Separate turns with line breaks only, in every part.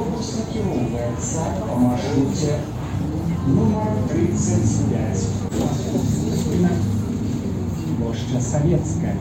Автобус накіроўваецца па маршруце нумар 35. Плошча Савецкая.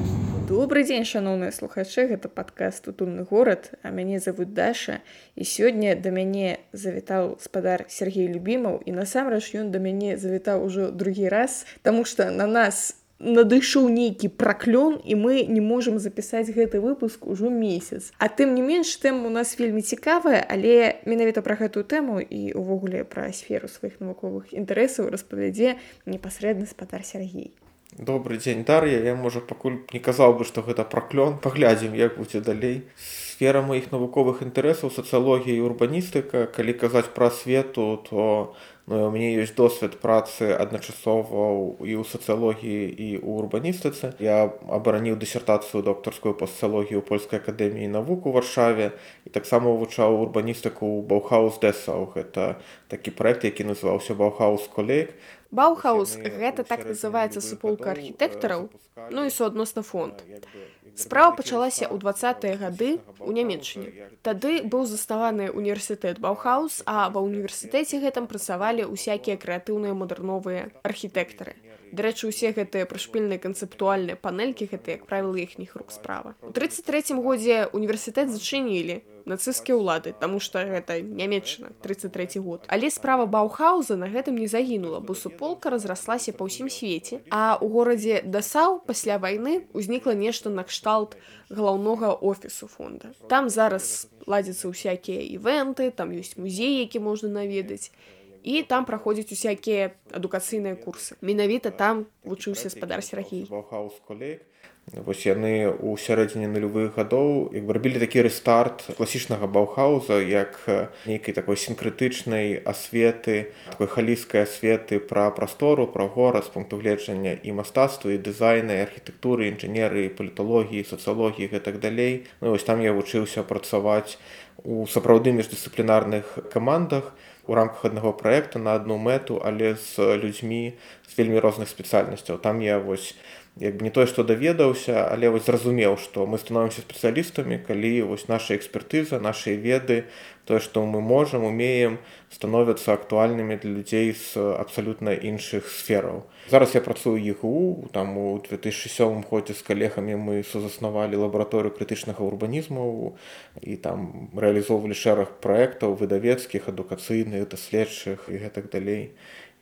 Добрый дзень шаноўныя слухачы гэта падкаст утульны горад а мяне завуць даша і сёння да мяне завітаў спадар Сергей любімаў і насамрэч ён да мяне завітаў ужо другі раз Таму што на нас надышоў нейкі праклён і мы не можам запісаць гэты выпуск ужо месяц. А тым не менш тэма у нас вельмі цікавая але менавіта пра гэтую тэму і увогуле пра сферу сваіх навуковых інтарэсаў распавядзе непасрэдны спадар Сергей
добрый дзень дар'я. Я можа пакуль не казаў бы што гэта праклён. Паглядзім як будзе далей. Сфера маіх навуковых інтарэсаў сацыялогія і урбаністыка. Калі казаць пра свету то ну, у мяне ёсць досвед працы адначасова і ў сацыялогіі і ў урбаністыцы я абараніў дысертацыю доктарскую па сацыялогію польскай акадэміі навук у варшаве і таксама вывучаў урбаністыку баухаус дэсаў гэта такі праект які называўся баухаус колейк
Баухаус гэта так называецца суполка архітэктараў, ну і суадносна фонд. Справа пачалася ў двадцатыя гады ў нямецчыне. Тады быў заставаны універсітэт Баухаус, а ва ўніверсітэце гэтым працавалі ўсякія крэатыўныя мадэрновыя архітэктары. Дарэчы, усе гэтыя прышпільныя канцэптуальныя панелькі гэта, як правіла іхніх рук справа. У 33 годзе універсітэт зачынілі нацысцкія ўлады, таму што гэта нямецчына 33 год. Але справа Баухауза на гэтым не загінула, бо суполка разраслася па ўсім свеце. А ў горадзе Дасаў пасля вайны ўзнікла нешта накшталт галаўнога офісу фонда. Там зараз ладзяцца ўсякія івенты, там ёсць музей, які можна наведаць і там праходзяць усякія адукацыйныя курсы. Менавіта там вучыўся спадар Сергей
вось яны ў сярэдзіне нулявых гадоў як бы рабілі такі рэстарт класічнага баухауза як нейкай такой сінкрытычнай асветы такой халійскай асветы пра прастору пра горад з пункту гледжання і мастацтва і дызайна архітэктуры інжынеры паліталогіі сацыялогіі гэтак далей. Ну, вось там я вучыўся працаваць у сапраўды міждысцыплінарных камандах у рамках аднаго праекта на одну мэту але з людзьмі з вельмі розных спецыяльнасцяў там я вось як бы не тое што даведаўся але вось зразумеў што мы становімся спецыялістамі калі вось наша экспертыза нашай веды тое што мы можам умеем становяцца актуальнымі для людзей з абсалютна іншых сфераў. Зараз я працую егу там у 2007 годзе з калегамі мы сузаснавалі лабараторыю крытычнага урбанізму і там рэалізоўвалі шэраг праектаў выдавецкіх адукацыйных даследчых і гэтак далей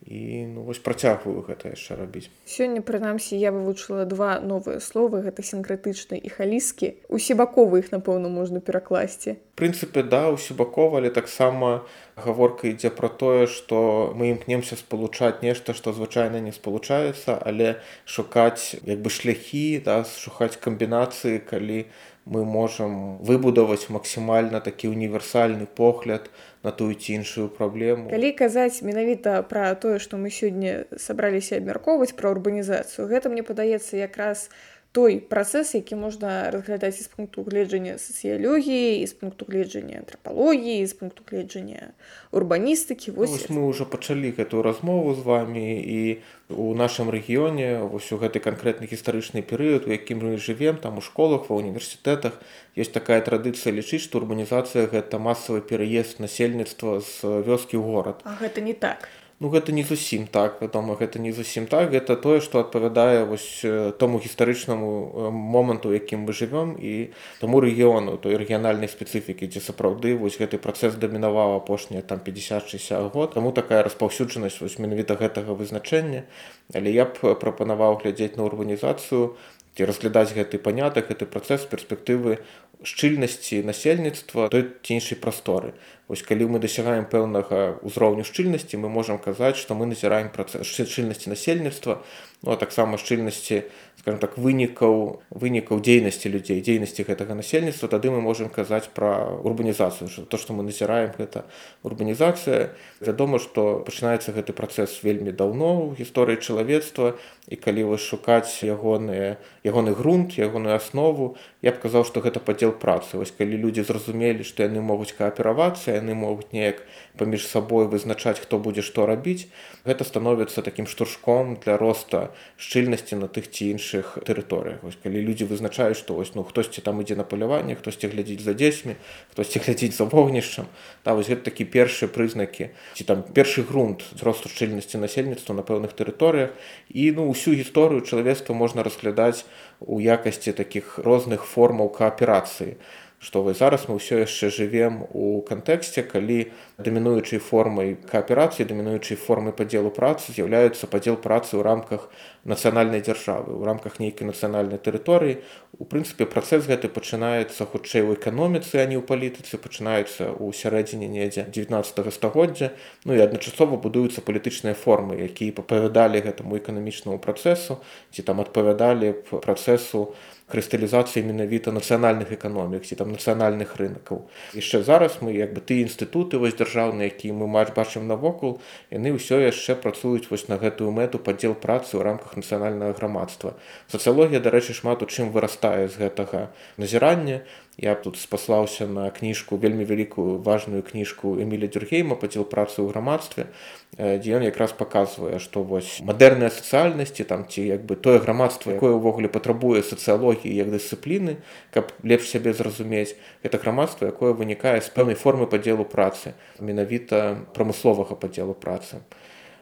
і ну, вось працягваю гэта яшчэ рабіць.
Сёння прынамсі я вывучыла два новыя словы гэта сінкрэтычны і халіскі. Усебаковы іх напэўна можна перакласці.
Прынцыпе да усебакова але таксама гаворка ідзе пра тое што мы імкнемся спалучаць нешта што звычайна не спалучаецца але шукаць як бы шляхі да шукаць камбінацыі калі мы можам выбудаваць максімальна такі універсальны погляд на тую ці іншую праблему.
Калі казаць менавіта пра тое што мы сёння сабраліся абмяркоўваць пра урбанізацыю гэта мне падаецца якраз у той працэс які можна разглядаць з пункту гледжання сацыялогіі з пункту гледжання антрапалогіі з пункту гледжання урбаністыкі
вось, вось мы уже пачалі гэтую размову з вами і у нашым рэгіёне вось у гэты канкрэтны гістарычны перыяд у якім мы жывем там у школах ва універсітэтах ёсць такая традыцыя лічыць што урбанізацыя гэта масавы пераезд насельніцтва з вёскі ў горад.
А гэта не так
Ну гэта не зусім так вядома гэта не зусім так. Гэта тое што адпавядае вось тому гістарычнаму моманту якім мы жывём і таму рэгіёну той рэгіянальнай спецыфікі дзе сапраўды вось гэты працэс дамінаваў апошнія там 50-60 год. Таму такая распаўсюджанасць вось менавіта гэтага вызначэння. Але я б прапанаваў глядзець на урбанізацыю ці разглядаць гэты панятак гэты працэс перспектывы шчыльнасці насельніцтва той ці іншай прасторы Вось калі мы дасягаем пэўнага ўзроўню шчыльнасці мы можам казаць што мы назіраем працэс шчыльнасці насельніцтва ну а таксама шчыльнасці скажем так вынікаў вынікаў дзейнасці людзей дзейнасці гэтага насельніцтва. Тады мы можемм казаць пра урбанізацыю то што мы назіраем гэта урбанізацыя вядома што пачынаецца гэты працэс вельмі даўно ў гісторыі чалавецтва і калі вы шукаць ягоныя ягоны грунт ягоную аснову я б казаў што гэта падзел працы. Вось калі людзі зразумелі што яны могуць кааперавацца яны могуць неяк паміж сабой вызначаць хто будзе што рабіць. Гэта становіцца такім штуршком для роста шчыльнасці на тых ці іншых тэрыторыях. Вось калі людзі вызначаюць што вось ну хтосьці там ідзе на паляванне хтосьці глядзіць за дзецьмі хтосьці глядзіць за вогнішчам. Та вось гэта такі першыя прызнакі ці там першы грунт росту шчыльнасці насельніцтва на пэўных тэрыторыях. І ну ўсю гісторыю чалавецтва можна разглядаць у якасці такіх розных формаў кааперацыі што вы зараз мы ўсё яшчэ жывем у кантэксце калі дамінуючай формай кааперацыі дамінуючай формы падзелу працы з'яўляецца падзел працы ў рамках нацыянальнай дзяржавы ў рамках нейкай нацыянальнай тэрыторыі. У прынцыпе працэс гэты пачынаецца хутчэй у эканоміцы а не ў палітыцы пачынаецца ў сярэдзіне недзе 19 стагоддзя. Ну і адначасова будуюцца палітычныя формы якія папавядалі гэтаму эканамічнаму працэсу ці там адпавядалі працэсу крысталізацыі менавіта нацыянальных эканомік ці там нацыянальных рынкаў яшчэ зараз мы як бы ты інстытуты вось дзяржаўныя які мы матч бачым навокал яны ўсё яшчэ працуюць вось на гэтую мэту падзел працы ў рамках нацыянальнага грамадства сацыялогія дарэчы шмат у чым вырастае з гэтага назірання я б тут спаслаўся на кніжку вельмі вялікую важную кніжку эміля дюргейма падзел працы ў грамадстве дзе ён якраз паказвае што вось мадэрныя сацыяльнасці там ці як бы тое грамадства якое ўвогуле патрабуе сацыялогіі як дысцыпліны каб лепш сябе зразумець это грамадства якое вынікае з пэўнай формы падзелу працы менавіта прамысловага падзелу працы.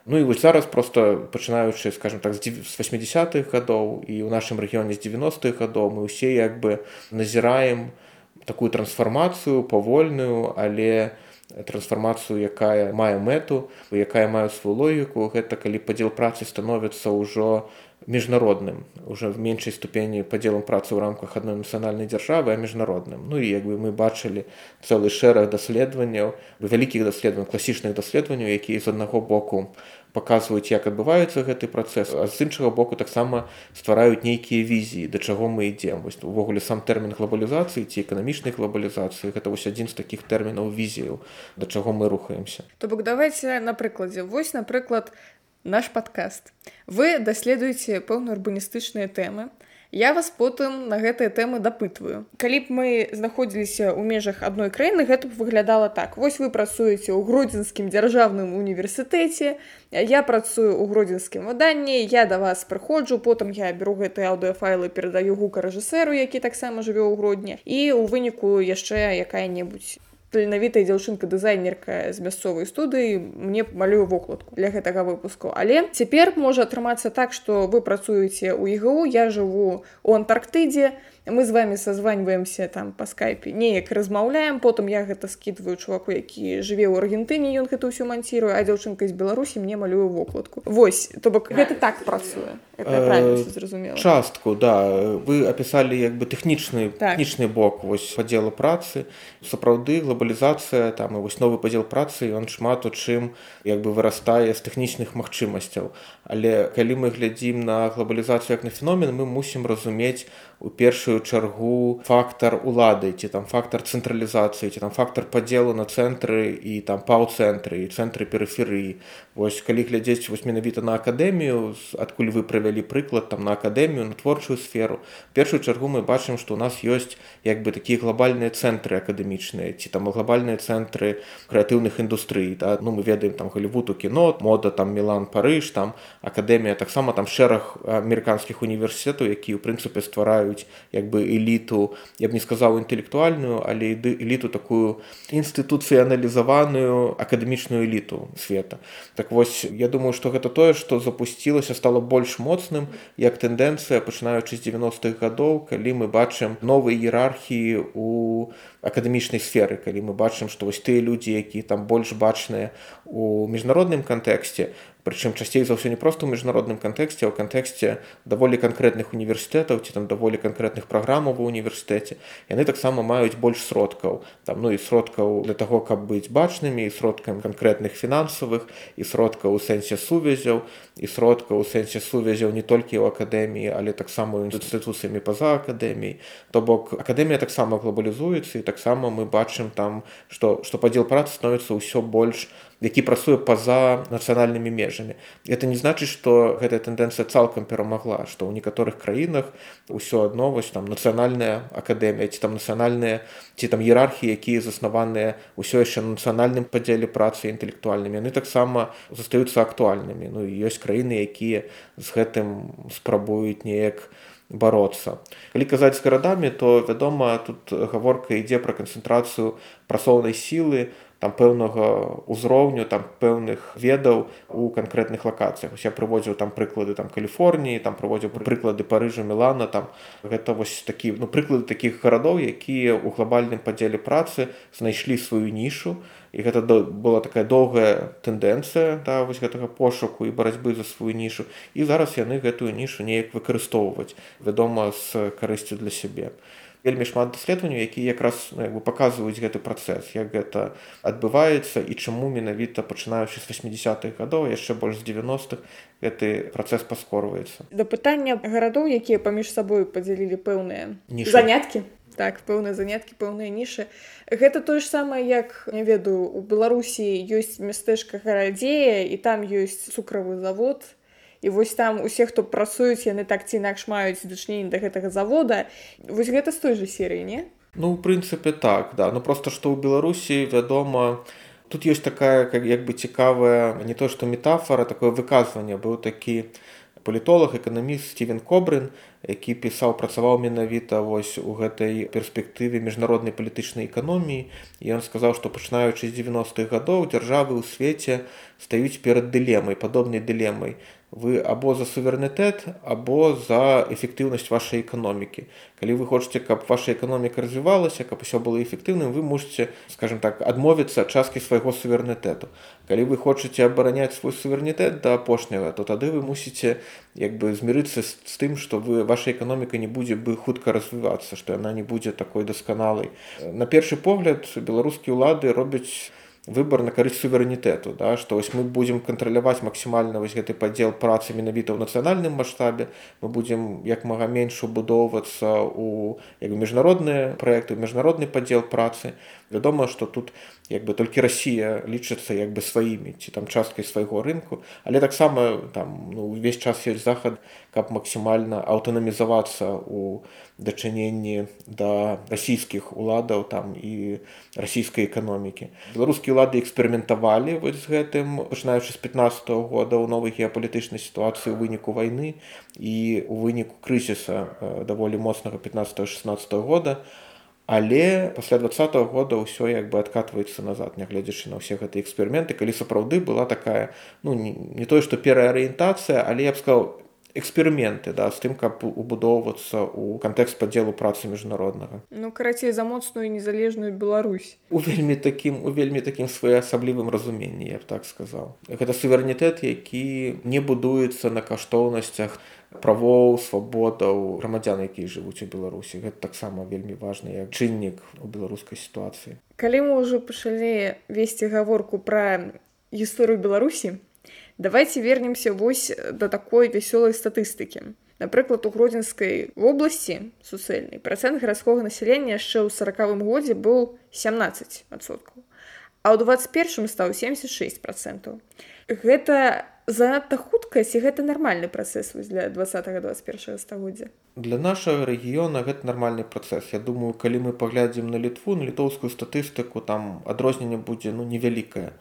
Ну і вось зараз просто пачынаючы скажем так з 80-х гадоў і ў нашым рэгіёне з 90-х гадоў мы ўсе як бы назіраем у такую трансфармацыю павольную але трансфармацыю якая мае мэту якая мае сваю логіку гэта калі падзел працы становіцца ўжо міжнародным уже в меншай ступені падзелам працы ў рамках адной нацыянальнай дзяржавы а міжнародным. Ну і як бы мы бачылі цэлы шэраг даследаванняў вялікіх даследавань класічных даследаванняў якія з аднаго боку паказваюць як адбываецца гэты працэс а з іншага боку таксама ствараюць нейкія візіі да чаго мы ідзем. Вось увогуле сам тэрмін глобалізацыі ці эканамічнай глобалізацыі гэта вось адзін з такіх тэрмінаў візіяў да чаго мы рухаемся.
То бок давайте на прыкладзе. Вось напрыклад наш падкаст. Вы даследуеце пэўна урбаністычныя тэмы Я вас потым на гэтыя тэмы дапытваю. Калі б мы знаходзіліся ў межах адной краіны, гэта б выглядала так. Вось вы працуеце ў гродзенскім дзяржаўным універсітэце. Я працую ў гродзенскім выданні, я да вас прыходжу, потым я беру гэтыя аўдыафайлы, перадаю гука рэжысэру, які таксама жыве ў грудні. І ў выніку яшчэ якая-небудзь таленавітая дзяўчынка дызайнерка з мясцовай студыі мне малюю вокладку для гэтага выпуску. Але цяпер можа атрымацца так што вы працуеце ў ігу я жыву у антарктыдзе мы з вами созваньваемся там по скайпе неяк размаўляем потым я гэта скидываю чуваку які жыве ў аргентыне ён гэта ўсё манцірую а дзяўчынка з беларусі мне малюю вокладку. Восьось то бок гэта так працуе
э, зразумела. частку да. Вы опісалі як бы тэхнічны тэхнічны так. бок вось падзела працы сапраўды глобалізацыя там і вось новы падзел працы ён шмат у чым як бы вырастае з тэхнічных магчымасцяў. Але калі мы глядзім на глобалізацыю як на феномен мы мусім разумець у першую чаргу фактар улады ці там фактар цэнтралізацыі ці там фактар падзелу на цэнтры і там паўцэнтры і цэнтры перыферыі Вось калі глядзець вось менавіта на акадэмію адкуль вы правялі прыклад там на акадэмію на творчую сферу першую чаргу мы бачым што у нас ёсць як бы такія глобальныя цэнтры акадэмічныя ці там глобальныя цэнтры крэатыўных індустрый да? ну мы ведаем там галівуд у кіно мода там мілан парыж там акадэмія таксама там шэраг амерыканскіх універсітетаў які ў прынцыпе ствараюць ствараюць як бы эліту я б не сказаў інтэлектуальную але эліту такую інстытуцыяналізаваную акадэмічную эліту света так вось я думаю что гэта тое что запусцілася стало больш моцным як тэндэнцыя пачынаючы з 90-х гадоў калі мы бачым новыя іерархіі у акадэмічнай сферы калі мы бачым што вось тыя людзі які там больш бачныя у міжнародным кантэксце прычым часцей за ўсё не проста ў міжнародным кантэксце а ў кантэксце даволі канкрэтных універсітэтаў ці там даволі канкрэтных праграмаў ва універсітэце яны таксама маюць больш сродкаў там ну і сродкаў для таго каб быць бачнымі і сродкам канкрэтных фінансавых і сродка ў сэнсе сувязяў і сродка ў сэнсе сувязяў не толькі ў акадэміі але таксама інстытуцыямі па-за акадэміяй то бок акадэмія таксама глобалізуецца і таксама мы бачым там што што падзел працы становіцца ўсё больш які працуе па-за нацыянальнымі межамі. Это не значыць што гэтая тэндэнцыя цалкам перамагла што ў некаторых краінах ўсё адно вось там нацыянальная акадэмія ці там нацыянальныя ці там іерархіі якія заснаваныя ўсё яшчэ на нацыянальным падзеле працы інтэлектуальнымі яны таксама застаюцца актуальнымі. Ну ёсць краіны якія з гэтым спрабуюць неяк бороться калі казаць з гарадамі то вядома тут гаворка ідзе пра канцэнтрацыю прасоўнай сілы там пэўнага ўзроўню там пэўных ведаў у канкрэтных лакацыях. Я прыводзіў там прыклады там каліфорніі там праводзіў прыклады парыжа мелана там. Гэта вось такі ну прыклады такіх гарадоў якія ў глобальным падзеле працы знайшлі сваю нішу. І гэта была такая доўгая тэндэнцыя да вось гэтага пошуку і барацьбы за сваю нішу. І зараз яны гэтую нішу неяк выкарыстоўваць вядома з карысцю для сябе вельмі шмат даследаванняў якія якраз ну, бы паказваюць гэты працэс як гэта адбываецца і чаму менавіта пачынаючы з 80-х гадоў яшчэ больш з 90-х гэты працэс паскорваецца
да пытання гарадоў якія паміж сабою падзялілі пэўныя заняткі так пэўныя заняткі пэўныя нішы гэта тое ж самае як не ведаю у беларусі ёсць мястэчка гарадзея і там ёсць цукравы завод і вось там усе хто працуюць яны так ці інакш маюць дачненне да гэтага завода. Вось гэта з той же серыі не?
Ну у прынцыпе так да. Ну просто што ў беларусі вядома тут ёсць такая как як бы цікавая не то што метафора такое выказванне. Быў такі палітолог эканаміст стивен кобрын які пісаў працаваў менавіта вось у гэтай перспектыве міжнароднай палітычнай эканоміі. І ён сказаў што пачынаючы з 90-х гадоў дзяржавы ў свеце стаюць перад дылемай падобнай дылемай вы або за суверэнітэт або за эфектыўнасць вашай эканомікі. Калі вы хочаце каб ваша эканоміка развівалася каб усё было эфектыўным вы можете скажем так адмовіцца часткі свайго суверэнітэту. Калі вы хочаце абараняць свой суверэнітэт да апошняга то тады вы мусіце як бы змірыцца з, з тым што вы ваша эканоміка не будзе бы хутка развівацца што яна не будзе такой дасканалай. На першы погляд беларускія ўлады робяць выбор на карысць суверэнітэту да што вось мы будзем кантраляваць максімальна вось гэты падзел працы менавіта ў нацыянальным маштабе мы будзем як мага менш убудоўвацца у як міжнародныя праекты міжнародны падзел працы. Вядома што тут як бы толькі Росія лічыцца як бы сваімі ці там часткай свайго рынку але таксама там ну, увесь час ёсць захад каб максімальна аўтанамізавацца у дачыненні да расійскіх уладаў там і расійскай эканомікі. Беларускія лады эксперыментавалі вось з гэтым пачынаючы з 15 -го года ў новай геапалітычнай сітуацыі ў выніку вайны і у выніку крызіса даволі моцнага 15 16 -го года але пасля два -го года ўсё як бы адкатваецца назад нягледзячы на ўсе гэтыя эксперыменты калі сапраўды была такая ну не, не тое што пераарыентацыя але я б сказал эксперыменты да з тым каб убудоўвацца ў кантэкст падзелу працы міжнароднага.
Ну карацей за моцную незалежную Беларусь.
У вельмі такім у вельмі такім своеасаблівым разуменні я б так сказаў. Гэта суверэнітэт які не будуецца на каштоўнасцях на правоў свабодаў грамадзян якія жывуць у беларусі. Гэта таксама вельмі важны як чыннік у беларускай сітуацыі.
Калі мы ўжо пачалі весці гаворку пра гісторыю беларусі давайте вернемся вось да такой вясёлай статыстыкі. Напрыклад у гродзенскай вобласці суцэльнай працэнт гарадскога насялення яшчэ ў сорокавым годзе быў 17соткаў а ў 21 стаў 76 процентаў гэта занадта хутка ці гэта нармальны працэс для 20-21 стагоддзя?
Для нашага рэгіёна гэта нармальны працэс. Я думаю калі мы паглядзім на літву на літоўскую статыстыку там адрозненне будзе ну невялікае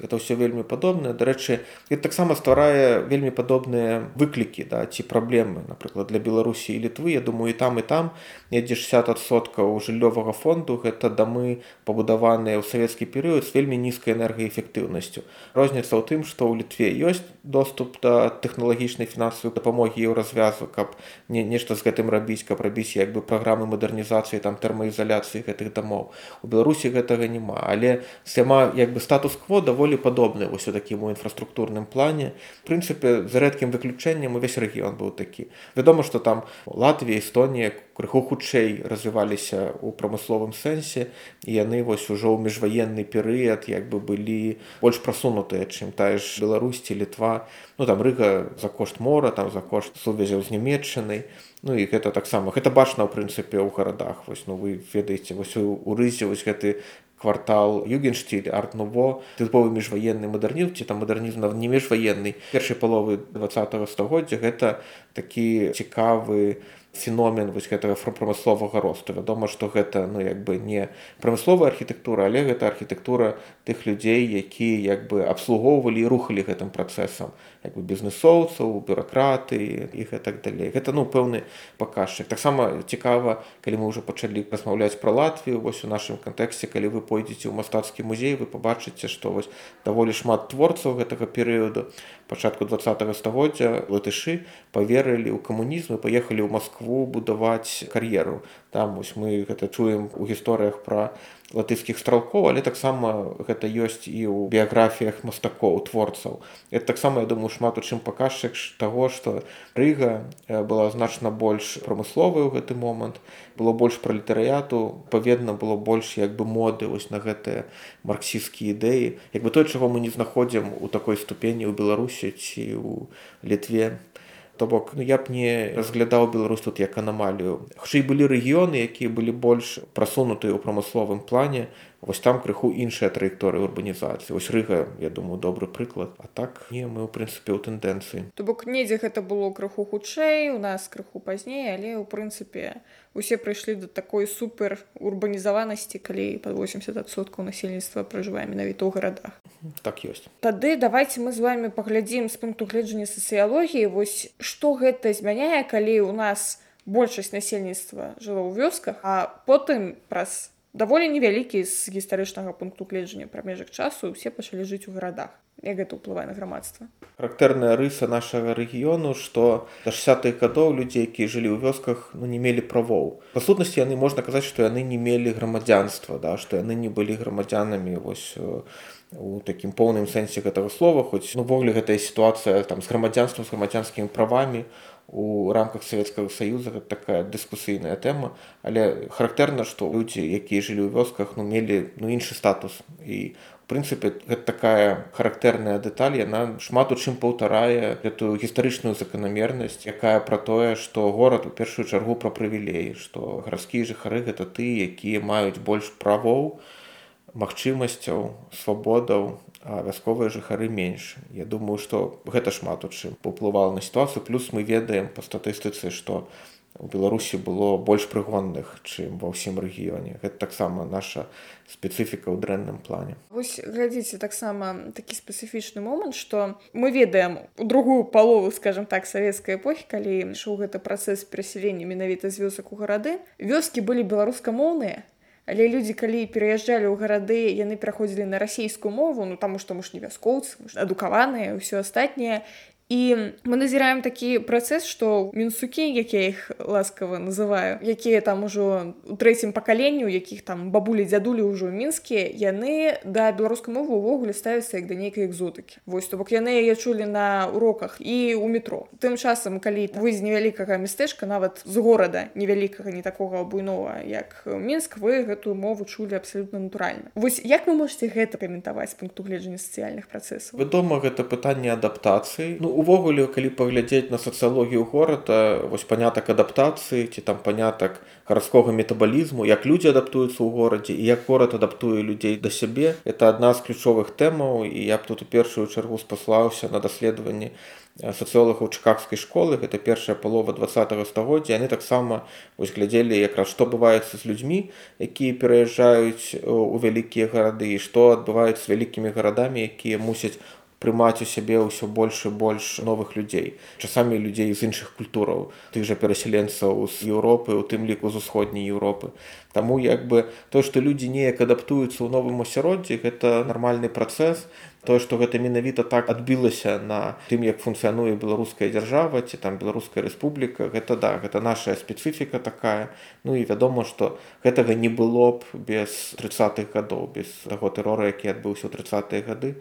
это ўсё вельмі падобнае дарэчы это таксама стварае вельмі падобныя выклікі да ці праблемы напрыклад для беларусі і літвы. Я думаю і там і там недзе 60соткаў жыллёвага фонду. Гэта дамы пабудаваныя ў савецкі перыяд з вельмі нізкай энергаэфектыўнасцю. Розніца ў тым што ў літве ёсць доступ да тэхналагічнай фінансавай дапамогі і ў развязу каб не нешта з гэтым рабіць каб рабіць як бы праграмы мадэрнізацыі там тэрмаізаляцыі гэтых дамоў. У беларусі гэтага няма. Але сама як бы статус-кво даволі даволі падобны вось у такім у інфраструктурным плане прынцыпе за рэдкім выключэннем увесь рэгіён быў такі вядома што там Латвія Эстонія крыху хутчэй развіваліся ў прамысловым сэнсе і яны вось ужо ў міжваенны перыяд як бы былі больш прасунутыя чым тая ж Беларусці літва. Ну там рыга за кошт мора там за кошт сувязяў з нямметчынай Ну і гэта таксама гэта бачна ў прынцыпе ў гарадах вось ну вы ведаеце вось у рызе вось гэты квартал югенштиль арт-нуво тыповы міжваенны мадэрнізм ці там мадэрнізм не міжваенны першай паловы два стагоддзя гэта такі цікавы феномен вось гэтага прамысловага росту. Вядома што гэта ну як бы не прамысловая архітэктура але гэта архітэктура тых людзей якія як бы абслугоўвалі і рухалі гэтым працэсам. Як бы бізнесоўцаў бюракраты і так далей. Гэта ну пэўны паказчык. Таксама цікава калі мы ўжо пачалі размаўляць пра латвію вось у нашым кантэксце калі вы пойдзеце ў мастацкі музей вы пабачыце што вось даволі шмат творцаў гэтага перыяду. Пачатку два стагоддзя латышы паверылі ў камунізм і паехалі ў Москву будаваць кар'еру. Там вось мы гэта чуем у гісторыях пра латыйскіх стралкоў, але таксама гэта ёсць і ў біяграфіях мастакоў творцаў. Это таксама я думаю шмат у чым паказчык таго, што Рыга была значна больш прамысловай у гэты момант, было больш пра літарыяту, паведна было больш як бы моды вось на гэтыя марксійскія ідэі. Як бы той, чаго мы не знаходзім у такой ступені ў Беларусі ці ў літве то бок ну, я б не разглядаў беларус тут як анамалію. Хутчэй былі рэгіёны якія былі больш прасунутыя ў прамысловым плане вось там крыху іншая траекторыя урбанізацыі. Вось рыга я думаю добры прыклад. А так не мы ў прынцыпе ў тэндэнцыі.
То бок недзе гэта было крыху хутчэй у нас крыху пазней але ў прынцыпе усе прыйшлі да такой супер урбанізаванасці калі под 80соткаў насельніцтва пражывае менавіта ў гарадах.
Так ёсць.
Тады давайте мы з вами паглядзім з пункту гледжання сацыялогіі. Вось што гэта змяняе калі у нас большасць насельніцтва жыло ў вёсках а потым праз даволі невялікі з гістарычнага пункту гледжання прамежак часу усе пачалі жыць у гарадах як гэта ўплывае на грамадства
характэрная рыса нашага рэгіёну што да 60-х гадоў людзей якія жылі ў вёсках ну не мелі правоў. Па сутнасці яны можна казаць што яны не мелі грамадзянства да што яны не былі грамадзянамі вось у такім поўным сэнсе гэтага слова хоць увогуле ну, гэтая сітуацыя там з грамадзянствам з грамадзянскімі правамі у рамках савецкага саюза такая дыскусійная тэма. Але характэрна што людзі якія жылі ў вёсках ну мелі ну іншы статус. І прынцыпе гэта такая характэрная дэталь яна шмат у чым паўтарае гэтую гістарычную заканамернасць якая пра тое што горад у першую чаргу пра прывілеі што гарадскія жыхары гэта ты якія маюць больш правоў магчымасцяў свабодаў а вясковыя жыхары менш я думаю што гэта шмат у чым паўплывала на сітуацыю. Плюс мы ведаем па статыстыцы што у беларусі было больш прыгонных чым ва ўсім рэгіёне. Гэта таксама наша спецыфіка ў дрэнным плане.
Вось глядзіце таксама такі спецыфічны момант што мы ведаем у другую палову скажем так савецкай эпохі калі ішоў гэта працэс перасялення менавіта з вёсак у гарады. Вёскі былі беларускамоўныя Але людзі калі пераязджалі ў гарады яны пераходзілі на расійскую мову ну таму што мы ж не вяскоўцы адукаваныя ўсё астатняе І мы назіраем такі працэс, што мінсукі, як я іх ласкава называю, якія там ужо у трэцім пакаленню, якіх там бабулі дзядулі ўжо мінскія, яны да беларускай мовы ўвогуле ставяцца як да нейкай экзотыкі. Вось то бок яны яе чулі на уроках і ў метро. Тым часам, калі вы з невялікага мястэчка нават з горада невялікага не такога буйнова, як мінск вы гэтую мову чулі абсалютна натуральна. Вось як вы можете гэта каментаваць пункту гледжання сацыяльных працэсаў?
Вядома, гэта пытанне адаптацыі. Ну, увогуле калі паглядзець на сацыялогію горада вось панятак адаптацыі ці там панятак гарадскога метабалізму як людзі адаптуюцца ў горадзе і як горад адаптуе людзей да сябе это адна з ключовых тэмаў. І я б тут у першую чаргу спаслаўся на даследаванні сацыолагаў чыкагскай школы. Гэта першая палова два стагоддзя. Яны таксама вось глядзелі якраз што адбываецца з людзьмі якія пераязджаюць у вялікія гарады і што адбываюць з вялікімі гарадамі якія мусяць прымаць у сябе ўсё больш і больш новых людзей. Часамі людзей з іншых культураў тых жа перасяленцаў з Еўропы у тым ліку з усходняй Еўропы. Таму як бы то што людзі неяк адаптуюцца ў новым асяроддзі гэта нармальны працэс. Тое што гэта менавіта так адбілася на тым як функцыянуе беларуская дзяржава ці там беларуская рэспубліка гэта да гэта наша спецыфіка такая. Ну і вядома што гэтага не было б без тридцатых гадоў без таго тэрора які адбыўся ў тридцатые гады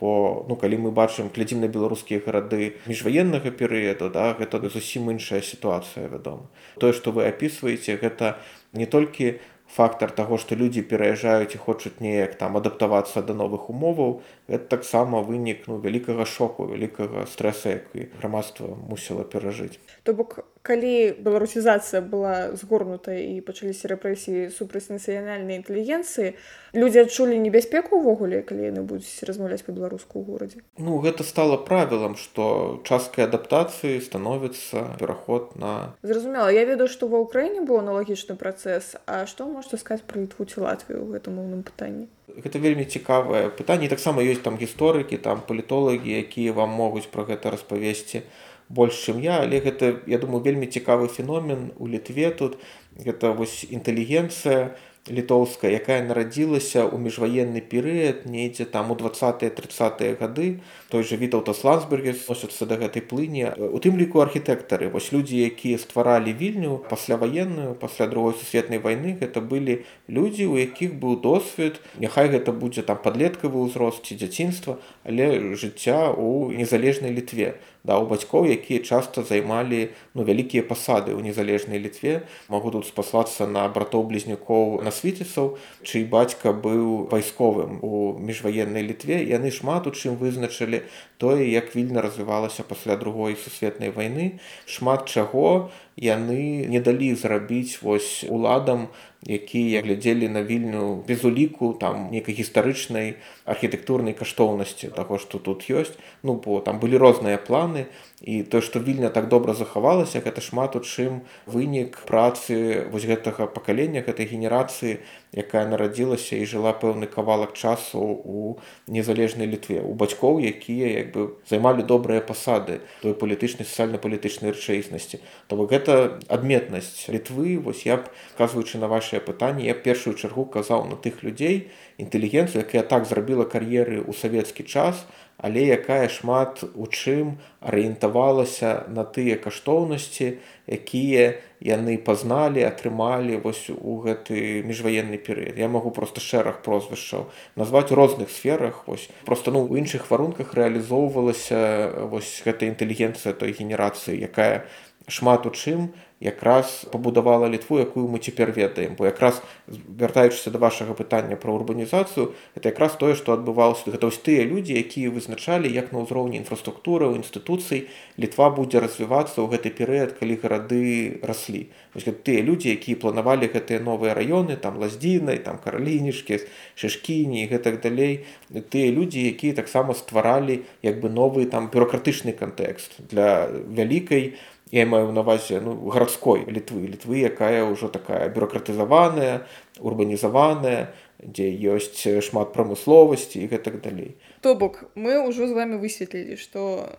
бо ну калі мы бачым глядзім на беларускія гарады міжваеннага перыяду да гэта зусім іншая сітуацыя вядома. Тое што вы апісваеце гэта не толькі фактор таго што людзі пераязджаюць і хочуць неяк там адаптавацца да новых умоваў это таксама вынік ну вялікага шоку вялікага стрэса які грамадства мусіла перажыць.
То бок калі беларусізацыя была згорнутая і пачаліся рэпрэсіі супраць нацыянальнай інтэлігенцыі людзі адчулі небяспеку ўвогуле калі яны будуць размаўляць па-беларуску ў горадзе?
Ну гэта стало правілам што часткай адаптацыі становіцца пераход на
зразумела я ведаю што ва ўкраіне быў аналагічны працэс А што можете сказаць пра літву ці латвію ў гэтым моўным пытанні?
Гэта вельмі цікавае пытанне таксама ёсць там гісторыкі там палітолагі якія вам могуць пра гэта распавесці больш чым я. Але гэта я думаю вельмі цікавы феномен у літве тут. Гэта вось інтэлігенцыя літоўская якая нарадзілася ў міжваенны перыяд недзе там у двадцатые тридцатые гады. Той же вітаўтас лансберге носяцца да гэтай плыні. У тым ліку архітэктары. Вось людзі якія стваралі вільню пасляваенную пасля другой сусветнай вайны гэта былі людзі у якіх быў досвед. Няхай гэта будзе там падлеткавы ўзрост ці дзяцінства але жыцця у незалежнай літве да у бацькоў якія часта займалі ну вялікія пасады ў незалежнай літве могу тут спаслацца на братоў блізнюкоў на свіцісаў чый бацька быў вайсковым у міжваеннай літве. Яны шмат у чым вызначылі тое як вільна развівалася пасля другой сусветнай вайны шмат чаго яны не далі зрабіць вось уладам якія глядзелі на вільню без уліку там нейкай гістарычнай архітэктурнай каштоўнасці таго што тут ёсць. Ну бо там былі розныя планы і то што вільня так добра захавалася гэта шмат у чым вынік працы вось гэтага пакалення гэтай генерацыі якая нарадзілася і жыла пэўны кавалак часу у незалежнай літве у бацькоў якія як бы займалі добрыя пасады той палітычнай сацыяльна-палітычнай рэчаіснасці. То гэта адметнасць літвы вось я б казваючы на вашее пытанне я першую чаргу казаў на тых людзей інтэлігенцыю якая так зрабіла кар'еры ў савецкі час але якая шмат у чым арыентавалася на тыя каштоўнасці якія яны пазналі атрымалі вось у гэты міжваенны перыяд. Я магу просто шэраг прозвішчаў назваць у розных сферах вось. Просто ну у іншых варунках рэалізоўвалася вось гэта інтэлігенцыя той генерацыі якая шмат у чым якраз пабудавала літву якую мы цяпер ведаем. Бо якраз вяртаючыся да вашага пытання пра урбанізацыю это якраз тое што адбывалася. Гэта вось тыя людзі якія вызначалі як на ўзроўні інфраструктуры ў інстытуцый літва будзе развівацца ў гэты перыяд калі гарады раслі. Тыя людзі якія планавалі гэтыя новыя раёны там лаздзінай там каралінішкі шашкіні і гэтак далей. Тыя людзі якія таксама стваралі як бы новы там бюрократычны кантэкст для вялікай я маю навазе ну гарадской літвы. Літвы якая ўжо такая бюрократызаваная урбанізаваная дзе ёсць шмат прамысловасці і гэтак далей.
То бок мы ўжо з вами высветлілі што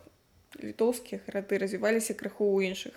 літоўскія гарады развіваліся крыху ў іншых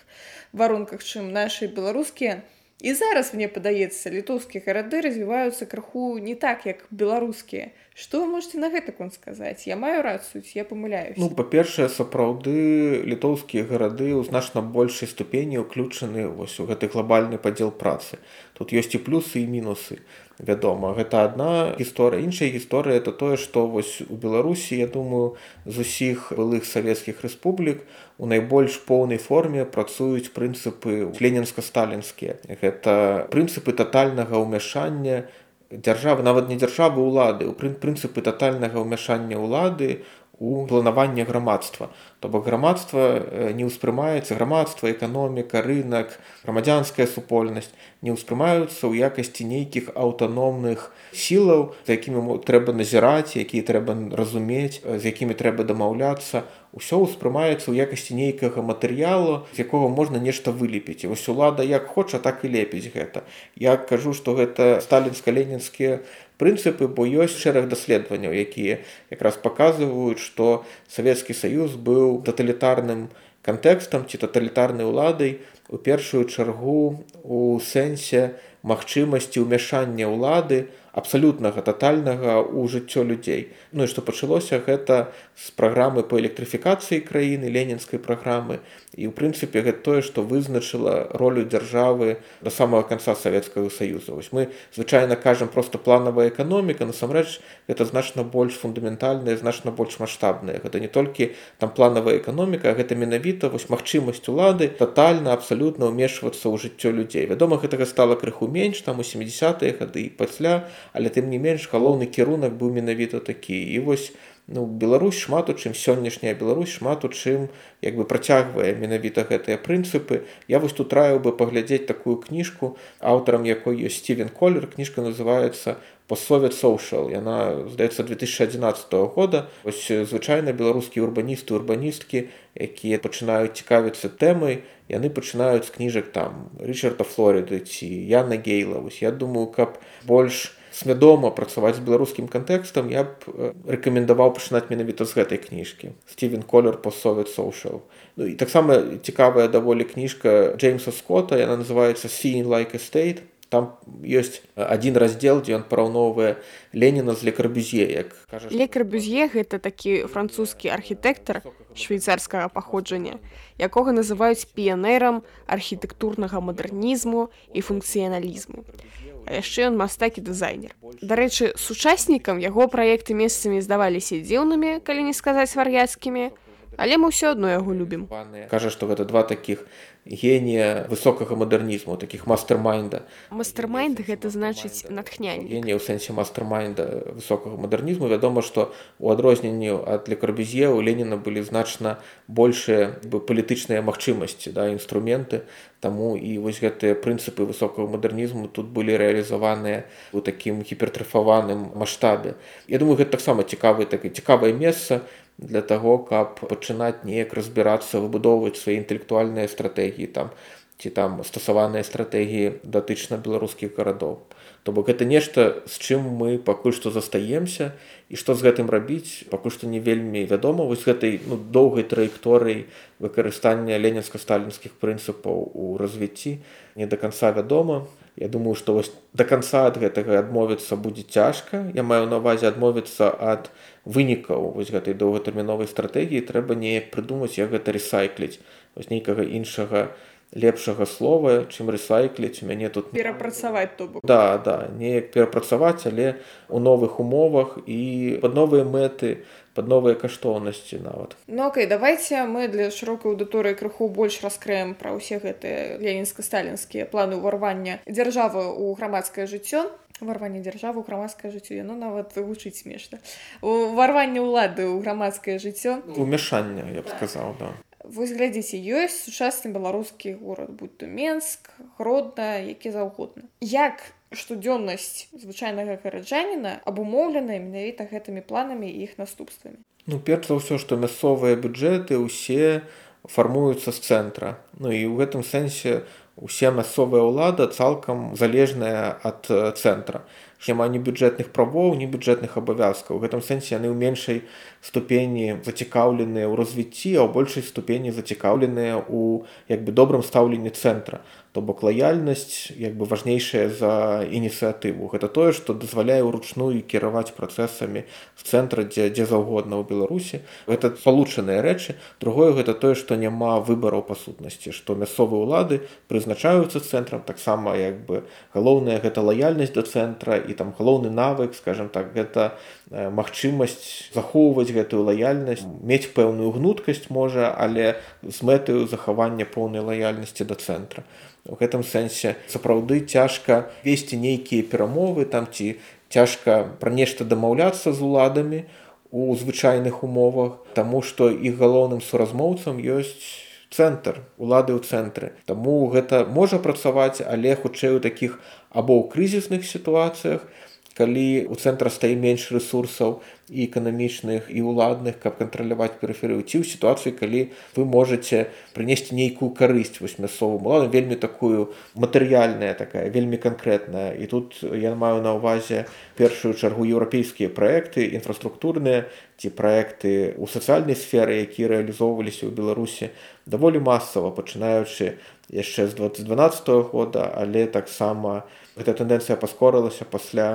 варунках чым нашы беларускія і зараз мне падаецца літоўскія гарады развіваюцца крыху не так як беларускія. Што вы можете на гэта конт сказаць? Я маю рацыю я памыляюсь
ну па-першае сапраўды літоўскія гарады ў значна большай ступені ўключаны вось у гэты глобальны падзел працы. Тут ёсць і плюсы і мінусы вядома. Гэта адна гісторыя. Іншая гісторыя это тое што вось у беларусі я думаю з усіх былых савецкіх рэспублік у найбольш поўнай форме працуюць прынцыпы ленінска-сталінскія. Гэта прынцыпы тотальнага ўмяшання дзяржавы нават не дзяржавы ўлады у прынцыпы тотальнага ўмяшання ўлады у планаванне грамадства. То бок грамадства не ўспрымаецца грамадства эканоміка рынок грамадзянская супольнасць не ўспрымаюцца ў якасці нейкіх аўтаномных сілаў за якімі трэба назіраць якія трэба разумець з якімі трэба дамаўляцца. Ўсё ўспрымаецца ў якасці нейкага матэрыялу з якога можна нешта вылепіць. Вось улада як хоча так і лепіць гэта. Я кажу што гэта сталінска-ленінскія прынцыпы бо ёсць шэраг даследаванняў якія якраз паказваюць што савецкі саюз быў таталітарным кантэкстам ці таталітарнай уладай у першую чаргу у сэнсе магчымасці ўмяшання ўлады абсалютнага тотальнага ў жыццё людзей. Ну і што пачалося гэта з праграмы по электрыфікацыі краіны ленінскай праграмы. І ў прынцыпе гэта тое што вызначыла ролю дзяржавы да самого канца савецкага саюза. Вось мы звычайна кажам просто планавая эканоміка насамрэч гэта значна больш фундаментальная значна больш маштабная. Гэта не толькі там планавая эканоміка гэта менавіта вось магчымасць улады тотальна абсалютна ўмешвацца ў жыццё людзей. Вядома гэтага стала крыху менш там у 70-е гады і пасля але тым не менш галоўны кірунак быў менавіта такі. І вось ну Беларусь шмат у чым сённяшняя Беларусь шмат у чым як бы працягвае менавіта гэтыя прынцыпы. Я вось тут раю бы паглядзець такую кніжку аўтарам якой ёсць стивен колер. Кніжка называется постсовет соушал яна здаецца 2011 года. Ось звычайна беларускія урбаністы урбаністкі якія пачынаюць цікавіцца тэмай яны пачынаюць з кніжак там рычарда флориды ці яна гейла вось я думаю каб больш свядома працаваць з беларускім кантэкстам я б рэкамендаваў пачынаць менавіта з гэтай кніжкі. Стивен колер постсовет соушал ну і таксама цікавая даволі кніжка джеймса скотта яна называется seeing like estate там ёсць адзін раздзел дзе ён параўноўвае леніна з лекарбюзье як
кажа лекарбюзье гэта такі французскі архітэктар швейцарскага паходжання якога называюць піянерам архітэктурнага мадэрнізму і функцыяналізму а яшчэ ён мастак і дызайнер. Дарэчы сучаснікам яго праекты месцамі здаваліся дзіўнымі калі не сказаць вар'яцкімі але мы ўсё адно яго любім.
Кажа што гэта два такіх генія высокага мадэрнізму таких мастер-майнда.
Мастер-майнд гэта значыць натхнянне
генія ў сэнсе мастер-майнда высокага мадэрнізму. Вядома што у адрозненні ад лекарбюзье у леніна былі значна большыя бы палітычныя магчымасці да інструменты. Таму і вось гэтыя прынцыпы высокага мадэрнізму тут былі рэалізаваныя у такім гіпертрафаваным маштабе. Я думаю, гэта таксама цікавы так цікавае месца, для таго каб пачынаць неяк разбірацца выбудоўваць свае інтэлектуальныя стратэгіі там ці там стасаваныя стратэгіі датычна беларускіх гарадоў. То бок гэта нешта з чым мы пакуль што застаемся і што з гэтым рабіць пакуль што не вельмі вядома. Вось гэтай ну, доўгай траекторыі выкарыстання ленінска-сталінскіх прынцыпаў у развіцці не да канца вядома Я думаю што вось до конца ад гэтага адмовіцца будзе цяжка. Я маю на увазе адмовіцца ад вынікаў вось гэтай доўгатэрміновай стратэгіі. Трэба неяк прыдумаць як гэта рэсайкліць. Вось нейкага іншага лепшага слова чым рэсайкліць. Мяне тут
перапрацаваць то
да да неяк перапрацаваць але у новых умовах і под новыя мэты под новыя каштоўнасці нават
ну окей давайте мы для шырокай аўдыторыі крыху больш раскрыем пра ўсе гэтыя ленінска-сталінскія планы ўварвання дзяржавы ў грамадскае жыццё варванне дзяржавы грамадскае жыццё яно нават вывучыць смешна уварванне ўлады ў грамадскае жыццё
умяшання я б сказаў да.
Вось глядзіце ёсць сучасны беларускі горад будь то менск гродна які заўгодна як штодзённасць звычайнага гараджаніна абумоўленая менавіта гэтымі планамі і іх наступствамі.
Ну перш за ўсё што мясцовыя бюджэты ўсе фармуюцца з цэнтра. Ну і ў гэтым сэнсе усе мясцовая ўлада цалкам залежная ад цэнтра. Няма ні бюджэтных правоў ні бюджэтных абавязкаў. У гэтым сэнсе яны ў меншай ступені зацікаўленыя ў развіцці а ў большай ступені зацікаўленыя ў як бы добрым стаўленні цэнтра то бок лаяльнасць як бы важнейшая за ініцыятыву. Гэта тое што дазваляе ўручную кіраваць працэсамі з цэнтра дзе дзе заўгодна ў беларусі. Гэта спалучаныя рэчы. Другое гэта тое што няма выбараў па сутнасці што мясцовыя ўлады прызначаюцца цэнтрам. Таксама як бы галоўная гэта лаяльнасць да цэнтра і там галоўны навык скажем так гэта магчымасць захоўваць гэтую лаяльнасць мець пэўную гнуткасць можа але з мэтаю захавання поўнай лаяльнасці да цэнтра. У гэтым сэнсе сапраўды цяжка весці нейкія перамовы там ці цяжка пра нешта дамаўляцца з уладамі у звычайных умовах таму што іх галоўным суразмоўцам ёсць цэнтр улады ў цэнтры. Таму гэта можа працаваць але хутчэй у такіх або ў крызісных сітуацыях калі у цэнтра стае менш ресурсаў і эканамічных і ўладных каб кантраляваць перыферыю ці ў сітуацыі калі вы можете прынесці нейкую карысць вось мясцовым уладам вельмі такую матэрыяльная такая вельмі канкрэтная. І тут я маю на ўвазе першую чаргу еўрапейскія праекты інфраструктурныя ці праекты ў сацыяльнай сферы якія рэалізоўваліся ў беларусі даволі масава пачынаючы яшчэ з 2012 года але таксама гэта тэндэнцыя паскорылася пасля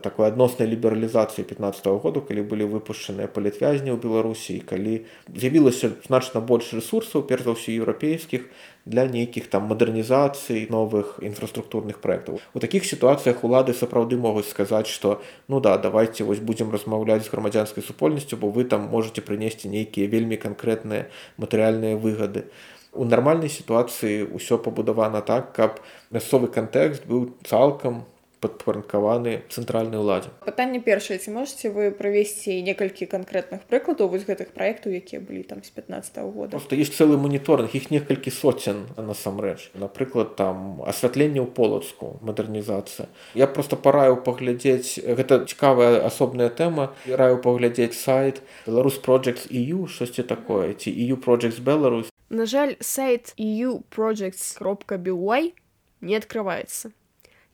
такой адноснай лібералізацыі 15 -го году калі былі выпушчаныя палітвязні ў беларусі калі з'явілася значна больш ресурсаў перш за ўсё еўрапейскіх для нейкіх там мадэрнізацый новых інфраструктурных праектаў у такіх сітуацыях улады сапраўды могуць сказаць што ну да давайте вось будзем размаўляць з грамадзянскай супольнасцю бо вы там можете прынесці нейкія вельмі канкрэтныя матэрыяльныя выгады у нармальнай сітуацыі ўсё пабудавана так каб мясцовы кантэкст быў цалкам падпарадкаваны цэнтральнай уладзе.
Пытанне першае ці можете вы правесці некалькі канкрэтных прыкладаў вось гэтых праектаў якія былі там з 15 -го года?
Просто есть цэлы моніторинг іх некалькі соцен насамрэч. Напрыклад там асвятленне ў полацку мадэрнізацыя. Я просто параю паглядзець гэта цікавая асобная тэма раю паглядзець сайт беларус projects eu штосьці такое ці eu projects беларусь
на жаль сайт eu projects кропка by не открывается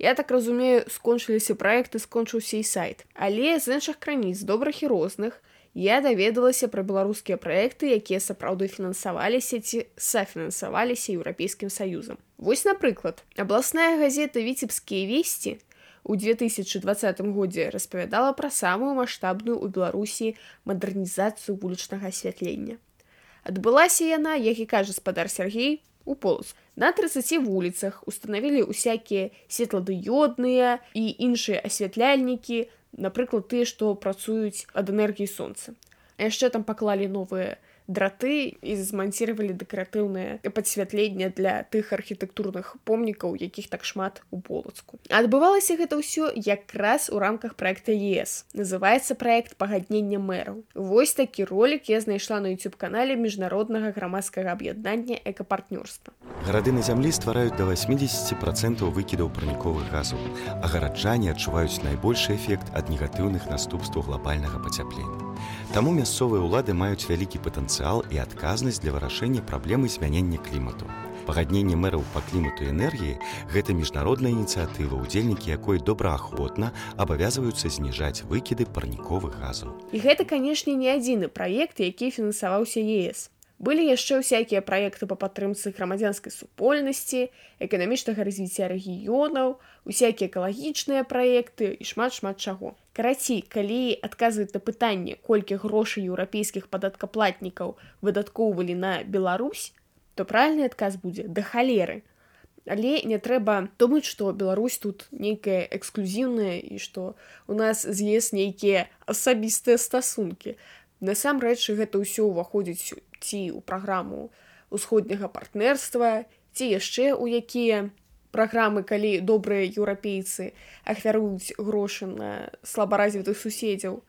Я так разумею, скончыліся праекты, скончыўся і сайт. Але з іншых крыніц добрых і розных я даведалася пра беларускія праекты, якія сапраўды фінансаваліся ці сафінансаваліся еўрапейскім саюзам. Вось, напрыклад, абласная газета віцебскія весці у 2020 годзе распавядала пра самую маштабную ў Беларусі мадэрнізацыю вулічнага асвятлення. Адбылася яна, як і кажа спадар Сергей, у полоску. На 30 вуліцах установілі усякія светладыёдныя і іншыя асвятляльнікі, напрыклад, тыя, што працуюць ад энергіі сонца. А яшчэ там паклалі новыя драты і зманціравалі дэкаратыўнае падсвятленне для тых архітэктурных помнікаў якіх так шмат у полацку адбывалася гэта ўсё якраз у рамках проекта ес. Называется проект пагаднення мэраў вось такі ролик я знайшла на youtube канале міжнароднага грамадскага аб'яднання экапартнёрства.
Гарады на зямлі ствараюць до 80 процентаў выкідаў праніковых газаў а гараджане адчуваюць найбольшы эфект ад негатыўных наступстваў глобальнага пацяплення. Таму мясцовыя ўлады маюць вялікі патэнцыял і адказнасць для вырашэння праблемы змянення клімату. Пагадненне мэраў па клімату энергіі гэта міжнародная ініцыятыва, удзельнікі якой добраахвотна абавязваюцца зніжаць выкіды парніковых газаў.
І гэта, канешне, не адзіны праект, які фінансаваўся ЕС. Былі яшчэ ўсякія праекты па падтрымцы грамадзянскай супольнасці, эканамічнага развіцця рэгіёнаў, усякія экалагічныя праекты і шмат шмат чаго. Карацей, калі адказваць на пытанне, колькі грошай еўрапейскіх падаткаплатнікаў выдаткоўвалі на Беларусь, то правільны адказ будзе да халеры. Але не трэба думаць, што Беларусь тут нейкая эксклюзіўная і што у нас з'ез нейкія асабістыя стасункі. Насамрэч гэта ўсё ўваходзіць ці ў праграму усходняга партнерства, ці яшчэ ў якія праграмы калі добрыя еўрапейцы ахвяруюць грошы на слабаразвітых суседзяў.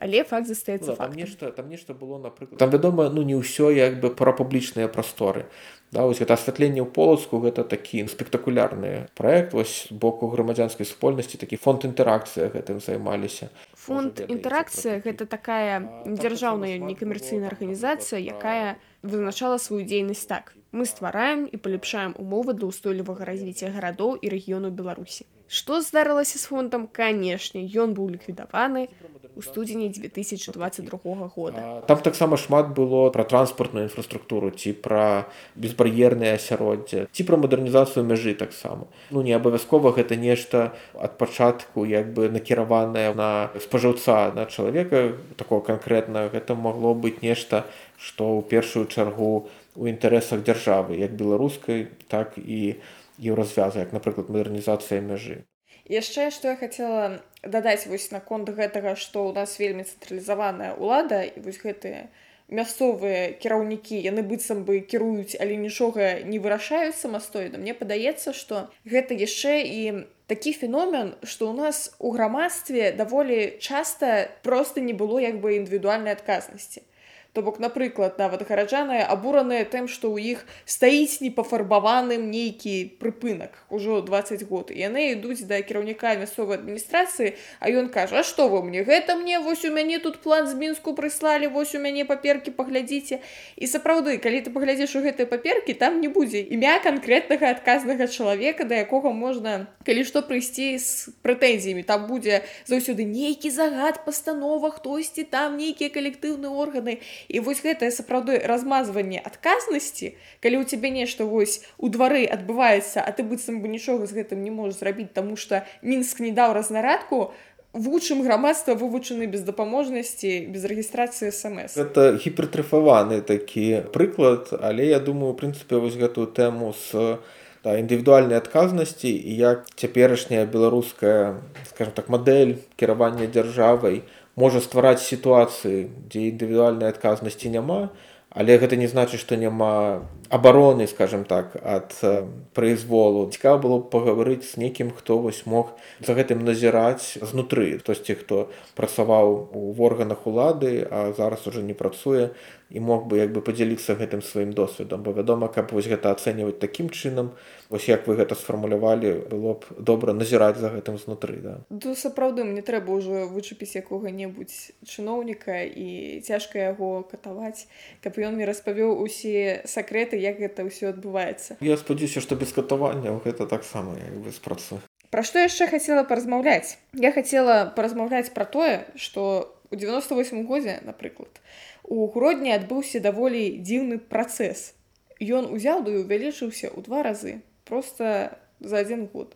Але факт застаецца ну,
там нешта там нешта было напрыклад. Там вядома ну не ўсё як бы пра публічныя прасторы. Да вось гэта асвятленне ў полацку гэта такі спектакулярны проект вось боку грамадзянскай супольнасці такі фонд інтэракцыя гэтым займаліся
фонд інтэракцыя гэта такая дзяржаўная некамерцыйная арганізацыя якая вызначала сваю дзейнасць так. Мы ствараем і паляпшаем умовы для ўстойлівага развіцця гарадоў і рэгіёну беларусі што здарылася з фондам канешне ён быў ліквідаваны у студзені 2022 года.
Там таксама шмат было пра транспартную інфраструктуру ці пра безбар'ернае асяроддзе ці пра мадэрнізацыю мяжы таксама ну не абавязкова гэта нешта ад пачатку як бы накіраванае на спажыўца на чалавека такого канкрэтна гэта магло быць нешта што ў першую чаргу у інтарэсах дзяржавы як беларускай так і еўразвяза як напрыклад мадэрнізацыя мяжы
яшчэ што я хацела дадаць вось наконт гэтага што ў нас вельмі цэнтралізаваная ўлада і вось гэтыя мясцовыя кіраўнікі яны быццам бы кіруюць але нічога не вырашаюць самастойна. Мне падаецца што гэта яшчэ і такі феномен што ў нас у грамадстве даволі часта просто не было як бы індывідуальнай адказнасці То бок, напрыклад, нават гараджаныя абураныя тым, што ў іх стаіць непафарбаваным нейкі прыпынак ужо 20 год. І яны ідуць да кіраўніка мясцовай адміністрацыі, а ён кажа, што вы мне гэта мне вось у мяне тут план з мінску прыслалі, вось у мяне паперкі паглядзіце. І сапраўды, калі ты паглядзіш у гэтыя паперкі, там не будзе імя канкрэтнага адказнага чалавека, да якога можна калі што прыйсці з прэтэнзіямі. там будзе заўсёды нейкі загад пастанова, хтосьці там нейкія калектыўныя органы і вось гэтае сапраўды размазванне адказнасці калі ў цябе нешта вось у двары адбываецца а ты быццам бы нічога з гэтым не можаш зрабіць таму што мінск не даў разнарадку вучым грамадства вывучаны без дапаможнасці без рэгістрацыі смс.
Это гіпертрафаваны такі прыклад але я думаю прынцыпе вось гэтую тэму з да, індывідуальнай адказнасці і як цяперашняя беларуская скажем так мадэль кіравання дзяржавай у можа ствараць сітуацыі дзе індывідуальнай адказнасці няма але гэта не значыць што няма абароны скажем так ад произволу цікава было пагаварыць з некім хто вось мог за гэтым назіраць знутры. Хтосьці хто працаваў у органах улады а зараз уже не працуе і мог бы як бы падзяліцца гэтым сваім досведам бо вядома каб вось гэта ацэньваць такім чынам вось як вы гэта сфармулявалі было б добра назіраць за гэтым знутры да.
Ду сапраўды мне трэба ўжо вычапіць якога-небудзь чыноўніка і цяжка яго катаваць каб ён мне распавёў усе сакрэты як гэта ўсё адбываецца.
Я спадзяюся што без катавання гэта таксама як бы спрацу
Пра што яшчэ хацела паразмаўляць? Я хацела паразмаўляць пра тое што у 98 годзе напрыклад у гродні адбыўся даволі дзіўны працэс. Ён узяў ды увялічыўся ў два разы просто за адзін год.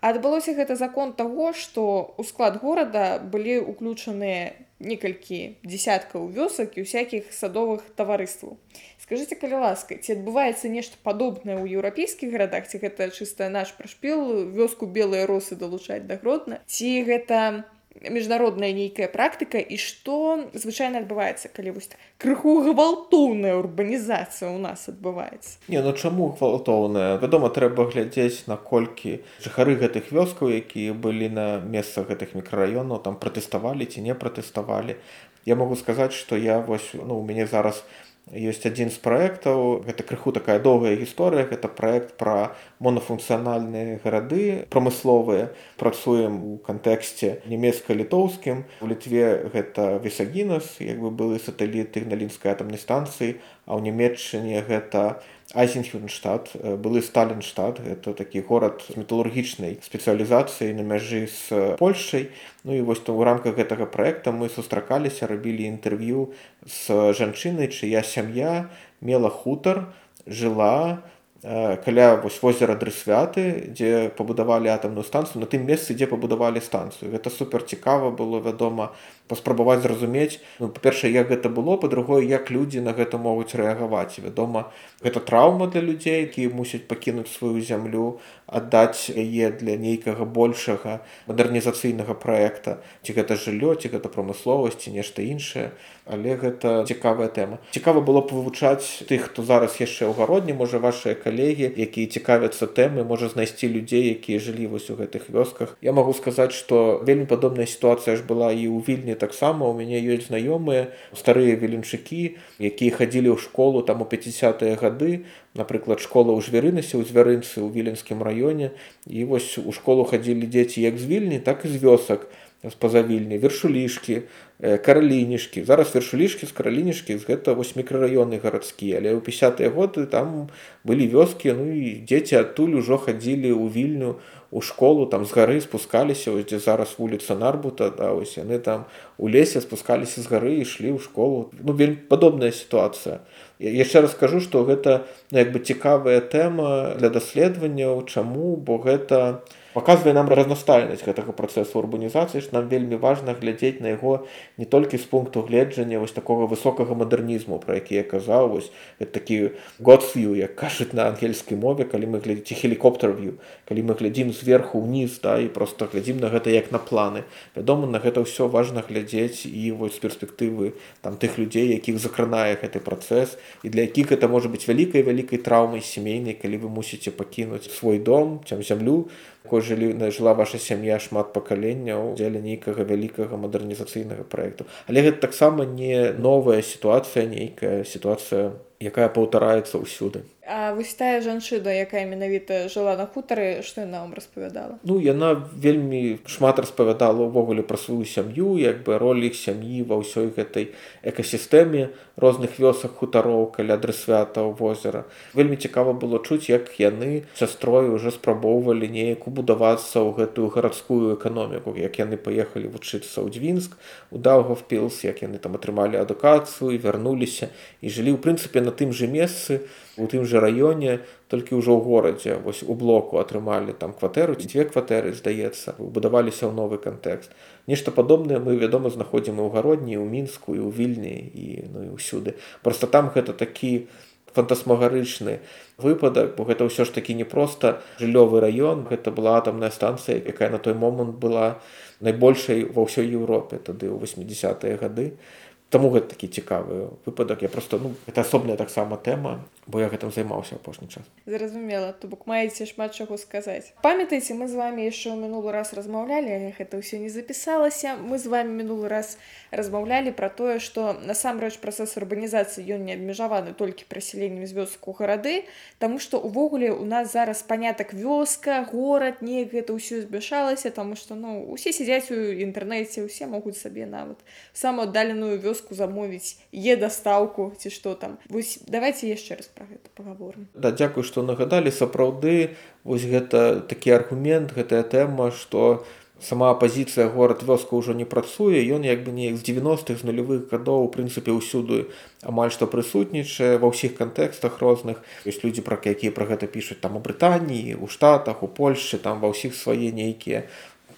Адбылося гэта закон таго, што ў склад горада былі ўключаныя некалькі дзясяткаў вёсак і ўсякіх садовых таварыстваў. Скажыце, калі ласка, ці адбываецца нешта падобнае ў еўрапейскіх гарадах, ці гэта чыста наш прашпіл вёску белыя росы далучаць да гродна, ці гэта міжнародная нейкая практыка і што звычайна адбываецца калі вось крыху гвалтоўная урбанізацыя ў нас адбываецца
не ну чаму гвалтоўная? Вядома трэба глядзець наколькі жыхары гэтых вёскаў якія былі на месцах гэтых мікрараёнаў там пратэставалі ці не пратэставалі. Я могу сказаць што я вось ну у мяне зараз у ёсць адзін з праектаў гэта крыху такая доўгая гісторыя гэта праект пра монафункцыянальныя гарады прамысловыя. Працуем у кантэксце нямецка-літоўскім. У літве гэта весагінас як бы былы сатэліт ігналінскай атамнай станцыі а ў нямецчыне гэта айзенхюнштадт былы сталінштадт. Это такі горад з металургічнай спецыялізацыі на мяжы з польшай. Ну і вось то ў рамках гэтага праекта мы сустракаліся рабілі інтэрв'ю з жанчынай чыя сям'я мела хутар жыла каля вось возера дрысвяты дзе пабудавалі атамную станцыю на тым месцы дзе пабудавалі станцыю. Гэта супер цікава было вядома паспрабаваць зразумець ну, па-першае як гэта было па-другое як людзі на гэта могуць рэагаваць. Вядома гэта траўма для людзей якія мусяць пакінуць сваю зямлю аддаць яе для нейкага большага мадэрнізацыйнага праекта. Ці гэта жыллё ці гэта прамысловасці нешта іншае. Але гэта цікавая тэма. Цікава было б вывучаць тых хто зараз яшчэ ў гародні можа вашыя калегі якія цікавяцца тэмы можа знайсці людзей якія жылі вось у гэтых вёсках. Я магу сказаць што вельмі падобная сітуацыя ж была і ў вільні таксама. У мяне ёсць знаёмыя старыя веленчыкі якія хадзілі ў школу там у 50тые гады напрыклад школа ў жвярынасе ў звярынцы ў віленскім раёне. І вось у школу хадзілі дзеці як з вільні так і з вёсак з-паза вільні вершулішкі каралінішкі. Зараз вершулішкі з каралінішкі з гэта вось мікрараёны гарадскія. Але ў 50тыя годы там былі вёскі ну і дзеці адтуль ужо хадзілі ў вільню у школу там з гары спускаліся ось дзе зараз вуліца нарбута да ось яны там у лесе спускаліся з гары ішлі ў школу. Ну вельмі падобная сітуацыя яшчэ раз скажу што гэта ну, як бы цікавая тэма для даследаванняў чаму бо гэта у показвае нам разнастайнасць гэтага працэсу урбанізацыі ж нам вельмі важна глядзець на яго не толькі з пункту гледжання вось такога высокага мадэрнізму про які я казаў вось такі годфью як кажуць на ангельскай мове калі мы глядзіце хелікоптерв'ю калі мы глядзім зверху ўніз да і просто глядзім на гэта як на планы. Вядома на гэта ўсё важна глядзець і вось перспектывы там тых людзей якіх закранае гэты працэс і для якіх это можа быць вялікай вялікай траўмай сямейнай калі вы мусіце пакінуць свой дом цям зямлю якой жылі жыла ваша сям'я шмат пакаленняў дзеля нейкага вялікага мадэрнізацыйнага праекту. Але гэта таксама не новая сітуацыя нейкая сітуацыя якая паўтараецца ўсюды
А вось тая жанчына, якая менавіта жыла на хутары, што яна вам распавядала.
Ну яна вельмі шмат распавядала ўвогуле пра сваю сям'ю, як бы роль іх сям'і ва ўсёй гэтай экасістэме розных вёсак хутароў каля дрысвята ў возера. Вельмі цікава было чуць, як яны сястрою уже спрабоўвалі неяк убудавацца ў гэтую гарадскую эканоміку, як яны паехалі вучыцца ў дзвінск, у даўгавпілс, як яны там атрымалі адукацыю, вярнуліся і жылі ў прынцыпе на тым жа месцы, у тым жа раёне толькі ўжо ў горадзе вось у блоку атрымалі там кватэру ці дзве кватэры здаецца будаваліся ў новы кантэкст. Нешта падобнае мы вядома знаходзім і ў гародні ў мінску і ў вільні і ну і ўсюды. Просто там гэта такі фантасмагарычны выпадак бо гэта ўсё ж такі не проста жыллёвы раён гэта была атамная станцыя якая на той момант была найбольшай ва ўсёй Еўропе тады ў 80-е гады Таму гэта такі цікавы выпадак. Я просто ну это асобная таксама тэма бо я гэтым займаўся апошні час.
Зразумела то бок маеце шмат чаго сказаць. Памятаеце мы з вами яшчэ ў мінулы раз размаўлялі гэта ўсё не запісалася. Мы з вами минулы раз размаўлялі про тое что насамрэч працэс урбанізацыі ён не абмежаваны толькі прасяленнем з вёску гарады Таму что увогуле у нас зараз панятак вёска горад не гэта ўсё збяшалася тому что ну усе сядзяць у інтэрнэце усе могуць сабе нават самую аддаленую вёску замовіць е дастаўку ці што там. Вось давайте яшчэ раз пра гэта паговорым
да дзякую што нагадалі. Сапраўды вось гэта такі аргумент гэтая тэма што сама апазіцыя горад вёска ўжо не працуе. Ён як бы неяк з 90-х з нулявых гадоў у прынцыпе ўсюды амаль што прысутнічае ва ўсіх кантэкстах розных. Ёсць людзі пра якія пра гэта пішуць там у брытаніі у штатах у польльшы там ва ўсіх свае нейкія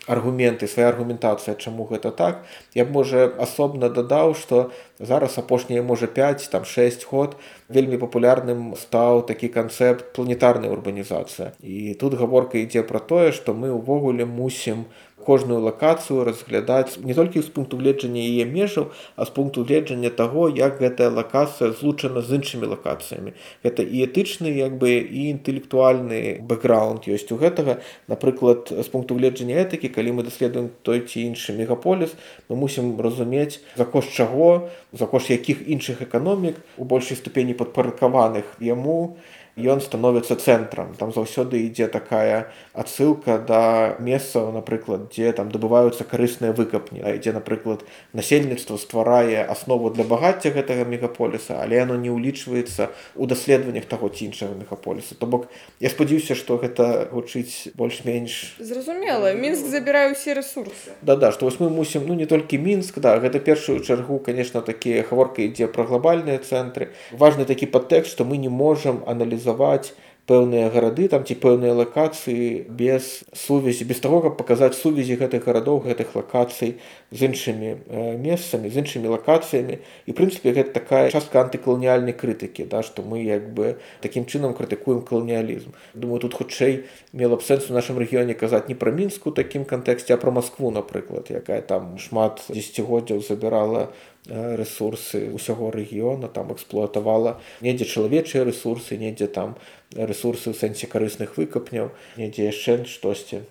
аргументы свая аргументацыя чаму гэта так я б можа асобна дадаў што зараз апошнія можа 5 там 6 год вельмі папулярным стаў такі канцэпт планетарнай урбанізацыя. І тут гаворка ідзе пра тое што мы ўвогуле мусім кожную лакацыю разглядаць не толькі з пункту гледжання яе межаў а з пункту гледжання таго як гэтая лакацыя злучана з іншымі лакацыямі. Гэта і этычны як бы і інтэлектуальны бэкграунд ёсць у гэтага. Напрыклад з пункту гледжання этыкі калі мы даследуем той ці іншы мегаполіс мы мусім разумець за кошт чаго за кошт якіх іншых эканомік у большай ступені падпарадкаваных яму ён становіцца цэнтрам. Там заўсёды ідзе такая адсылка да месцаў напрыклад дзе там дабываюцца карысныя выкапні а ідзе напрыклад насельніцтва стварае аснову для багацця гэтага мегаполіса але яно не ўлічваецца у даследаваннях таго ці іншага мегаполіса. То бок я спадзяюся што гэта гучыць больш-менш
зразумела. Мінск забіраю усе ресурсы
да да што вось мы мусім ну не толькі мінск да гэта першую чаргу конечно такія гаворка ідзе пра глобальныя цэнтры. Важны такі падтэкст што мы не можам аналізаваць арганізаваць пэўныя гарады там ці пэўныя лакацыі без сувязі без таго каб паказаць сувязі гэтых гарадоў гэтых лакацый з іншымі э, месцамі з іншымі лакацыямі. І прынцыпе гэта такая частка антыкаланіяльнай крытыкі да што мы як бы такім чынам крытыкуем каланіялізм. Думаю тут хутчэй мела б сэнс у нашым рэгіёне казаць не пра мінску такім кантэксце а пра москву напрыклад якая там шмат дзесяцігоддзяў забірала ресурсы ўсяго рэгіёна там эксплуатавала недзе чалавечыя ресурсы недзе там ресурсы ў сэнсе карысных выкапняў недзе яшчэ штосьці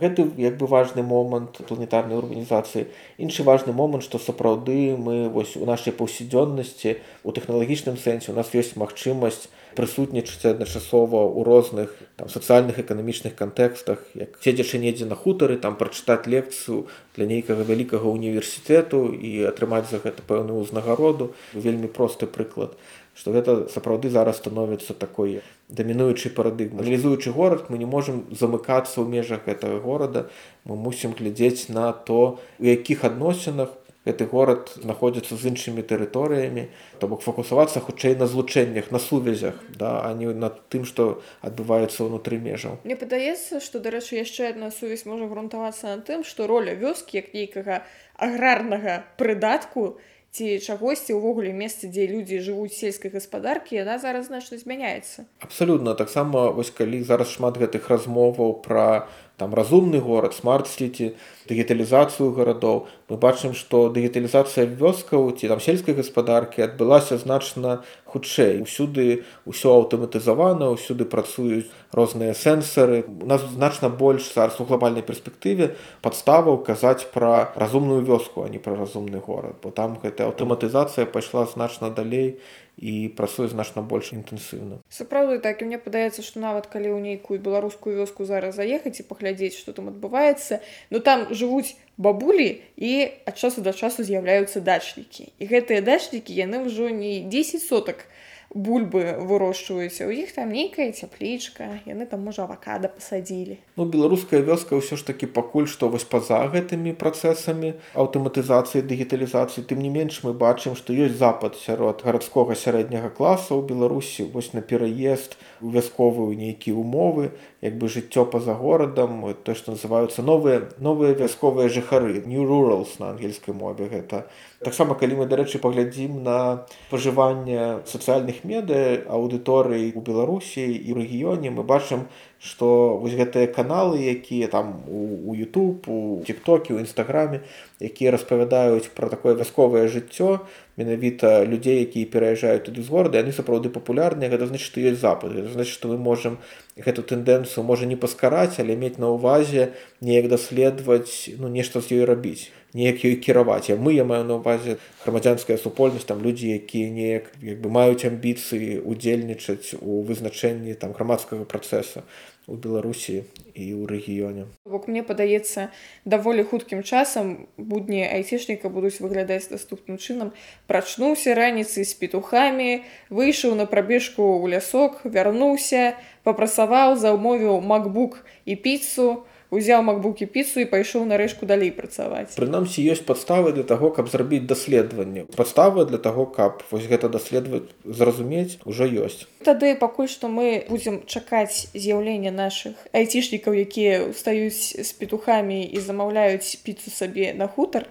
гэты як бы важны момант планетарнай урбанізацыі іншы важны момант што сапраўды мы вось у нашай паўсядзённасці у тэхналагічным сэнсе у нас ёсць магчымасць прысутнічаць адначасова ў розных там сацыяльных эканамічных кантэкстах як седзячы недзе на хутары там прачытаць лекцыю для нейкага вялікага універсітэту і атрымаць за гэта пэўную ўзнагароду. Вельмі просты прыклад што гэта сапраўды зараз становіцца такой дамінуючай парадыгмы аналізуючы горад мы не можемм замыкацца ў межах гэтага горада. Мы мусім глядзець на то у якіх адносінах гэты горад знаходзіцца з іншымі тэрыторыямі то бок фокусавацца хутчэй на злучэннях на сувязях да а не над тым што адбываецца ўнутры межаў.
Мне падаецца што дарэчы яшчэ адна сувязь можа грунтавацца на тым што роля вёскі як нейкага аграрнага прыдатку ці чагосьці ўвогуле месцы дзе людзі жывуць сельскай гаспадаркі яна зараз значна змяняецца.
Абсалютна. Таксама вось калі зараз шмат гэтых размоваў пра там разумны горад смарт-сіці дыгіталізацыю гарадоў. Мы бачым што дыгіталізацыя вёскаў ці там сельскай гаспадаркі адбылася значна хутчэй. Усюды ўсё аўтаматызавана ўсюды працуюць розныя сэнсары. У нас значна больш зараз у глобальнай перспектыве падставаў казаць пра разумную вёску а не пра разумны горад бо там гэтая аўтаматызацыя пайшла значна далей і працуе значна больш інтэнсіўна.
Сапраўды так і мне падаецца што нават калі ў нейкую беларускую вёску зараз заехаць і паглядзець што там адбываецца ну там жывуць бабулі і ад часу да часу з'яўляюцца дачнікі. І гэтыя дачнікі яны ўжо не 10 сотак бульбы вырошчваюцца у іх там нейкая цяплічка яны там можа авакада пасадзілі.
Ну беларуская вёска ўсё ж таки пакуль што вось па-за гэтымі працэсамі аўтаматызацыі дыгіталізацыі тым не менш мы бачым што ёсць запад сярод гарадскога сярэдняга класа ў беларусі вось на пераезд у вясковую нейкія умовы як бы жыццё па-за горадам то што называюцца новыя новыя вясковыя жыхары new rurals на ангельскай мове гэта таксама калі мы дарэчы паглядзім на пажыванне сацыяльных медыя аўдыторый у беларусі і рэгіёне мы бачым што вось гэтыя каналы якія там у, youtube у тиктоке у нстаграме якія распавядаюць пра такое вясковае жыццё менавіта людзей якія пераязджаюць туды з горада яны сапраўды папулярныя гэта значит што ёсць запад гэта значит што мы можам гэту тэндэнцыю можа не паскараць але мець на ўвазе неяк даследаваць ну нешта з ёй рабіць неяк ёй кіраваць. Я мы я маю на ўвазе грамадзянская супольнасць там людзі якія неяк як бы маюць амбіцыі удзельнічаць у вызначэнні там грамадскага працэсу у беларусі і ў рэгіёне.
Бок мне падаецца даволі хуткім часам будні айцішніка будуць выглядаць наступным чынам. Прачнуўся раніцай з петухамі выйшаў на прабежку ў лясок вярнуўся папрасаваў заўмовіў макбук і піцу узяў макбукі піцу і пайшоў на рэшку далей працаваць.
Прынамсі ёсць падставы для таго каб зрабіць даследаванне. Падставы для таго каб вось гэта даследаваць зразумець ужо ёсць.
Тады пакуль што мы будзем чакаць з'яўлення нашых айцішнікаў якія ўстаюць з петухамі і замаўляюць піцу сабе на хутар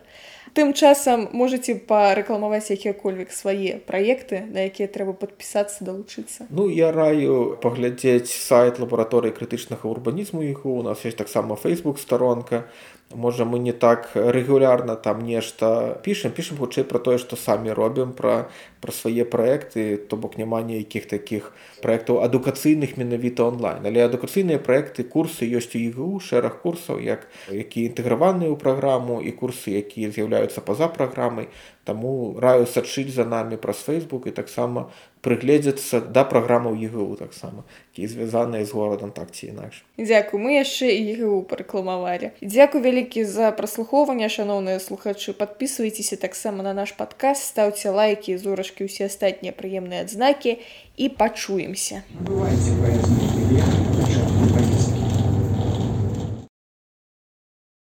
тым часам можете парэкламаваць якія-кольвек свае праекты на якія трэба падпісацца далучыцца?
Ну я раю паглядзець сайт лабараторыі крытычнага урбанізму іх. У нас есть таксама facebook старонка можа мы не так рэгулярна там нешта пішам пішам хутчэй пра тое што самі робім пра пра свае праекты то бок няма нейкіх такіх праектаў адукацыйных менавіта онлайн. Але адукацыйныя праекты курсы ёсць у ігу шэраг курсаў як які інтэграваныя ў праграму і курсы якія з'яўляюцца па-за праграмай Таму раю сачыць за намі праз Facebook і таксама прыгледзецца да праграмаў ЕГУ таксама, якія звязаныя з горадам так ці інакш.
Дзякуй, мы яшчэ і ЕГУ парэкламавалі. Дзякуй вялікі за праслухоўванне, шаноўныя слухачы, падпісвайцеся таксама на наш падкаст, стаўце лайкі, зорачкі, усе астатнія прыемныя адзнакі і пачуемся.
Бывайце, паэзны